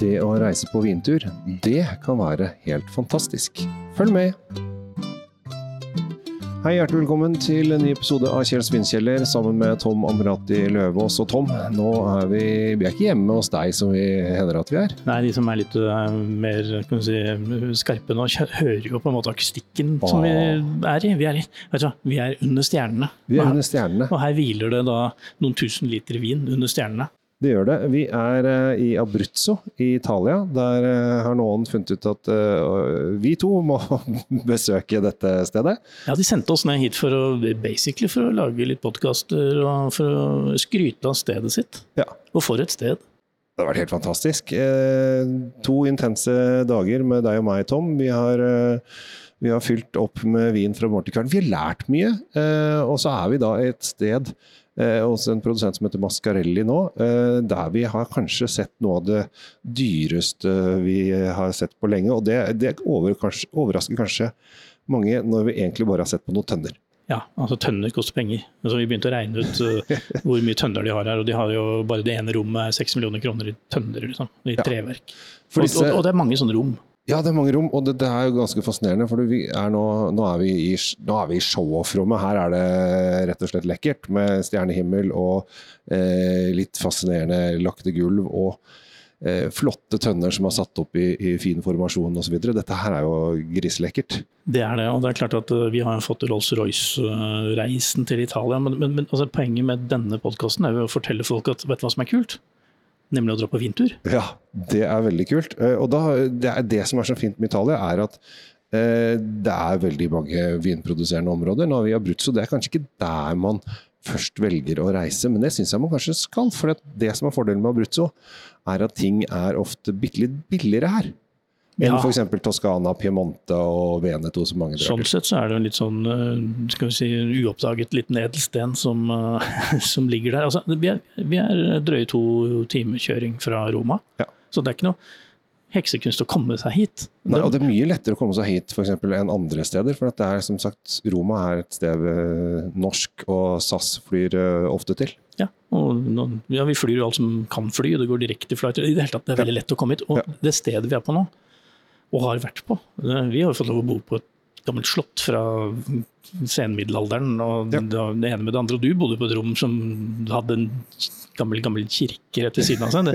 Det å reise på vintur, det kan være helt fantastisk. Følg med! Hei, hjertelig velkommen til en ny episode av Kjell Svinkjeller sammen med Tom Amrati Løvaas. Og Tom, nå er vi, vi er ikke hjemme hos deg som vi hender at vi er. Nei, de som er litt uh, mer kan si, skarpe nå, hører jo på en måte akustikken ah. som vi er i. Vi er, i, vet du, vi er under stjernene. Vi er under stjernene. Og her hviler det da noen tusen liter vin under stjernene. Det gjør det. Vi er uh, i Abruzzo i Italia. Der uh, har noen funnet ut at uh, vi to må besøke dette stedet. Ja, de sendte oss ned hit for å, basically for å lage litt podkaster og for å skryte av stedet sitt. Ja. Og for et sted. Det har vært helt fantastisk. to intense dager med deg og meg, Tom. Vi har vi har fylt opp med vin fra morgen til kveld. Vi har lært mye. og så er vi da et sted eh, hos en produsent som heter Mascarelli nå, eh, der vi har kanskje sett noe av det dyreste vi har sett på lenge. Og det, det over, kanskje, overrasker kanskje mange når vi egentlig bare har sett på noen tønner. Ja, altså tønner koster penger. Altså, vi begynte å regne ut uh, hvor mye tønner de har her. Og de har jo bare det ene rommet er 6 millioner kroner i tønner, liksom, i ja. treverk. Og, og, og, det er mange sånne rom. Ja, det er mange rom, og det, det er jo ganske fascinerende. For er nå, nå, er vi i, i show-off-rommet. Her er det rett og slett lekkert med stjernehimmel og eh, litt fascinerende lakte gulv. og eh, flotte tønner som er satt opp i, i fin formasjon osv. Dette her er jo griselekkert. Det er det, og det er klart at eh, vi har fått Rolls-Royce-reisen til Italia. Men, men, men altså, poenget med denne podkasten er jo å fortelle folk at vet du hva som er kult? Nemlig å dra på vintur. Ja, det er veldig kult. Eh, og da, det, er det som er så fint med Italia, er at eh, det er veldig mange vinproduserende områder. Nå har vi Abruzzo, det er kanskje ikke der man først velger å reise, men det syns jeg man kanskje skal. For det som er fordelen med Abruzzo, er at ting er ofte bitte litt billigere her enn ja. f.eks. Toskana, Piemonte og Veneto, som mange drar Sånn sett så er det en litt sånn eh, skal vi si, uoppdaget liten edelsten som, eh, som ligger der. Altså, vi, er, vi er drøye to timer kjøring fra Roma, ja. så det er ikke noe heksekunst å komme seg hit. Nei, og Det er mye lettere å komme seg hit for eksempel, enn andre steder. for det er som sagt, Roma er et sted eh, norsk, og SAS flyr ofte til. Ja, og ja, vi flyr jo alt som kan fly, det går direkte flight. I det hele tatt, det er veldig lett å komme hit. Og ja. det stedet vi er på nå, og har vært på. Vi har jo fått lov å bo på et gammelt slott fra senmiddelalderen. og ja. det, ene med det andre. Og du bodde på et rom som hadde en gammel, gammel kirke rett ved siden av seg.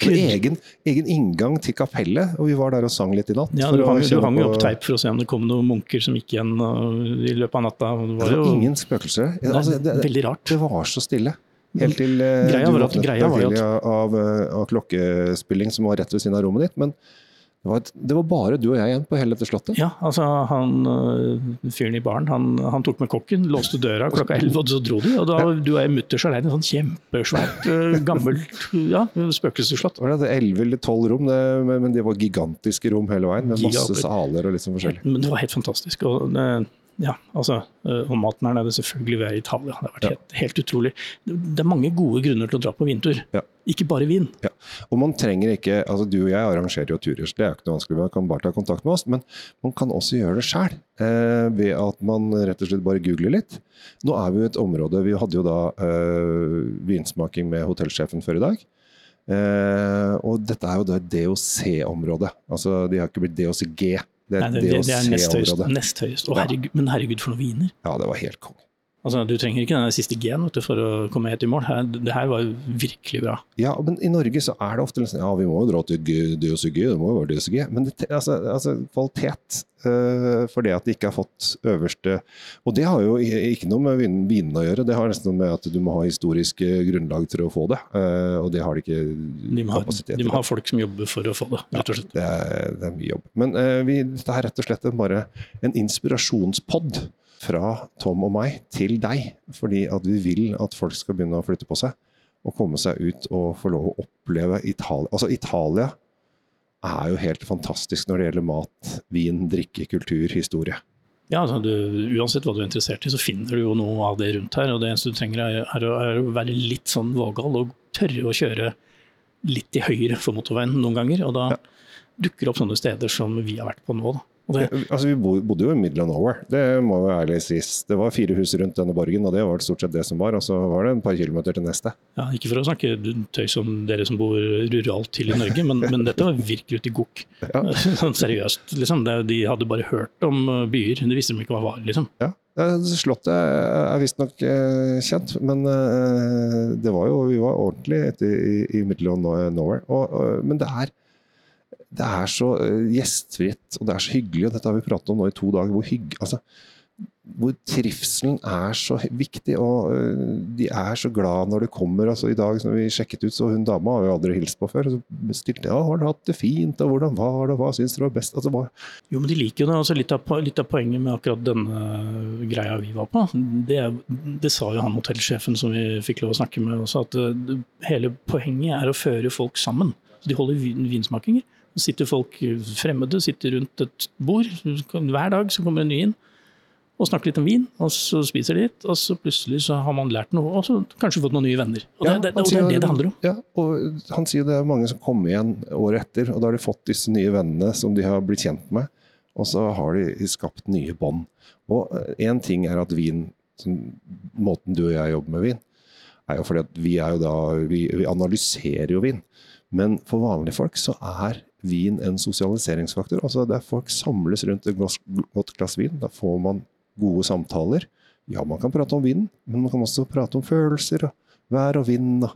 Det, egen, egen, inngang til kapellet, og vi var der og sang litt i natt. Ja, Du hang, du hang jo opp teip for å se om det kom noen munker som gikk igjen i løpet av natta. Det var, det var ingen spøkelser. Altså, det, veldig rart. Det var så stille. Helt til eh, greia var at, greia var at, av, av klokkespilling som var rett ved siden av rommet ditt. men det var, et, det var, bare du og jeg igjen på hele dette slottet? Ja, altså han øh, fyren i baren han, han, tok med kokken, låste døra klokka elleve, og så dro de. Og da ja. du og jeg mutters aleine sånn kjempesvært, øh, gammelt ja, spøkelsesslott. Var det elleve eller tolv rom, det, men det var gigantiske rom hele veien, med masse saler og litt sånn forskjellig. Men det var helt fantastisk. og det, ja, altså, og maten her nede, selvfølgelig vi er i Italia. Det har vært helt, helt, utrolig. Det er mange gode grunner til å dra på vintur, ja. ikke bare vin. Ja. Og man trenger ikke, altså Du og jeg arrangerer jo turer, så det er ikke noe vanskelig. Man kan bare ta kontakt med oss. Men man kan også gjøre det sjæl. eh, ved at man rett og slett bare googler litt. Nå er vi jo et område Vi hadde jo da eh, vinsmaking med hotellsjefen før i dag. Eh, og dette er jo da et DOC-område. Altså de har ikke blitt DOCG. Det, Nei, det, det, det er nest høyest. Nest høyest. Å, herregud, men herregud, for noen viner! Ja, det var helt konge. Altså, Du trenger ikke den siste G-en for å komme helt i mål. Det her var virkelig bra. Ja, men i Norge så er det ofte liksom, ja, vi må jo dra til DSG, det må jo være DSG. Men det, altså, altså, kvalitet uh, for det at de ikke har fått øverste Og det har jo ikke noe med vinene å gjøre, det har nesten noe med at du må ha historisk grunnlag til å få det. Uh, og det har de ikke de må kapasitet til. De må ha folk som jobber for å få det, rett og slett. Ja, det, er, det er mye jobb. Men uh, vi, dette er rett og slett bare en inspirasjonspod fra Tom og meg til deg. Fordi at vi vil at folk skal begynne å flytte på seg og komme seg ut og få lov å oppleve Italia. Altså Italia er jo helt fantastisk når det gjelder mat, vin, drikke, kultur, historie. Ja, altså du, Uansett hva du er interessert i, så finner du jo noe av det rundt her. og Det eneste du trenger er, er, å, er å, være litt sånn vågal og tørre å kjøre litt til høyre for motorveien noen ganger. og Da ja. dukker det opp sånne steder som vi har vært på nå. Da. Det, altså, vi bodde jo i middle of nowhere, det må jo ærlig sies. Det var fire hus rundt denne borgen, og det var stort sett det som var. Og så var det en par kilometer til neste. Ja, Ikke for å snakke tøys om dere som bor ruralt til i Norge, men, men dette var virkelig ute i gokk. Ja. Sånn seriøst, liksom. De hadde bare hørt om byer, de visste de ikke hva var, liksom. Ja. Slottet er visstnok eh, kjent, men eh, det var jo, vi var ordentlig i, i middle of nowhere. Og, og, men det er det er så eh, gjestfritt, og det er så hyggelig. og Dette har vi pratet om nå i to dager. Hvor, hygg, altså, hvor trivselen er så viktig, og eh, de er så glad når det kommer. altså I dag når vi sjekket ut, så hun dama har jo aldri hilst på før. Så stilte jeg ja, har du hatt det fint, og hvordan var det, og hva syns du var best? Altså, var... Jo, men de liker jo det. altså litt av, litt av, poenget med akkurat denne greia vi var på, det, det sa jo han hotellsjefen som vi fikk lov å snakke med også, at eh, hele poenget er å føre folk sammen. Så De holder vinsmakinger. Sitter folk fremmede sitter rundt et bord. Hver dag så kommer en ny inn og snakker litt om vin, og så spiser de litt, og så plutselig så har man lært noe, og så kanskje fått noen nye venner. Og, ja, det, det, og det, er det det handler om. Ja, og Han sier det er mange som kommer igjen året etter, og da har de fått disse nye vennene som de har blitt kjent med, og så har de skapt nye bånd. Og én eh, ting er at vin, måten du og jeg jobber med vin, er jo fordi at vi er jo da, vi, vi analyserer jo vin. Men for vanlige folk så er vin en sosialiseringsfaktor. Altså Der folk samles rundt et godt glass vin, da får man gode samtaler. Ja, man kan prate om vinen, men man kan også prate om følelser. Vær og vind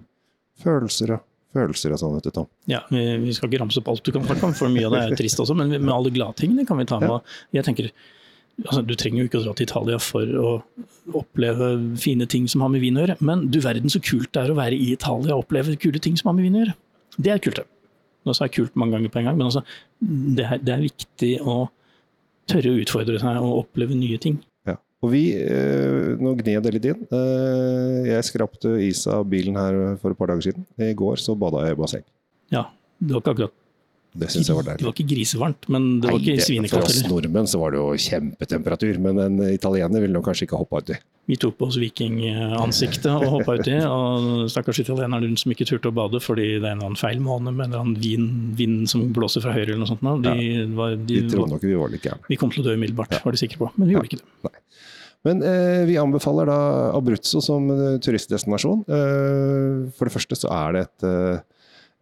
følelser og følelser og sånn. Tom. Ja, Vi skal ikke ramse opp alt du kan snakke om, for mye av det er trist også. Men med alle gladtingene kan vi ta med. Jeg tenker, altså, Du trenger jo ikke å dra til Italia for å oppleve fine ting som har med vin å gjøre. Men du verden så kult det er å være i Italia og oppleve kule ting som har med vin å gjøre. Det er kult. det. Nå sa jeg kult mange ganger på en gang, men altså, det, er, det er viktig å tørre å utfordre seg og oppleve nye ting. Ja. Og vi, eh, Nå gned det litt inn. Eh, jeg skrapte is av bilen her for et par dager siden. I går så bada jeg i basseng. Ja, det var ikke akkurat det syns jeg var deilig. Det var ikke grisevarmt, men det var ikke svinekaldt heller. For oss nordmenn så var det jo kjempetemperatur, men en italiener ville nok kanskje ikke hoppa uti. Vi tok på oss vikingansiktet og hoppa uti, og stakkars italieneren som ikke turte å bade fordi det er en eller annen feil måned med en eller annen vind, vind som blåser fra høyre eller noe sånt. De, ja. var, de, de trodde nok vi var litt gærne. Vi kom til å dø umiddelbart, ja. var de sikre på, men vi gjorde ikke det. Nei. Men eh, vi anbefaler da Abruzzo som turistdestinasjon. Eh, for det første så er det et eh,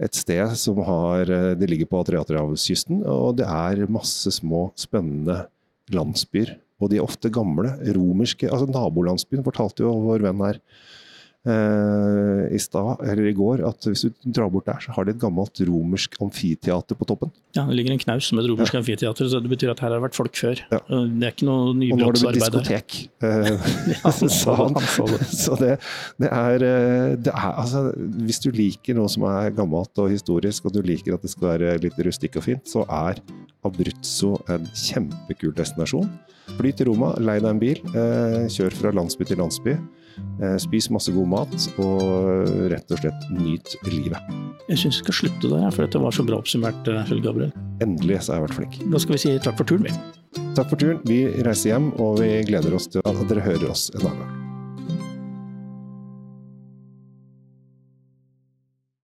et sted som har eh, Det ligger på Adriaterhavskysten, og det er masse små, spennende landsbyer. Og de er ofte gamle, romerske. altså Nabolandsbyen fortalte jo vår venn her eh, i eller i går, at hvis du drar bort der, så har de et gammelt romersk amfiteater på toppen. Ja, det ligger en knaus med et romersk ja. amfiteater, så det betyr at her har det vært folk før. Ja. Det er ikke noe nybrottsarbeid her. Og nå har det blitt diskotek, eh, han. Så det, det, er, eh, det, er, altså Hvis du liker noe som er gammelt og historisk, og du liker at det skal være litt rustikk og fint, så er Abruzzo en kjempekul destinasjon. Fly til Roma, lei deg en bil, eh, kjør fra landsby til landsby. Eh, spis masse god mat, og rett og slett nyt livet. Jeg syns vi skal slutte der, for dette var så bra oppsummert, eh, Kjell Gabriel. Endelig så har jeg vært flink. Da skal vi si takk for turen, vi. Takk for turen. Vi reiser hjem, og vi gleder oss til at dere hører oss en annen gang.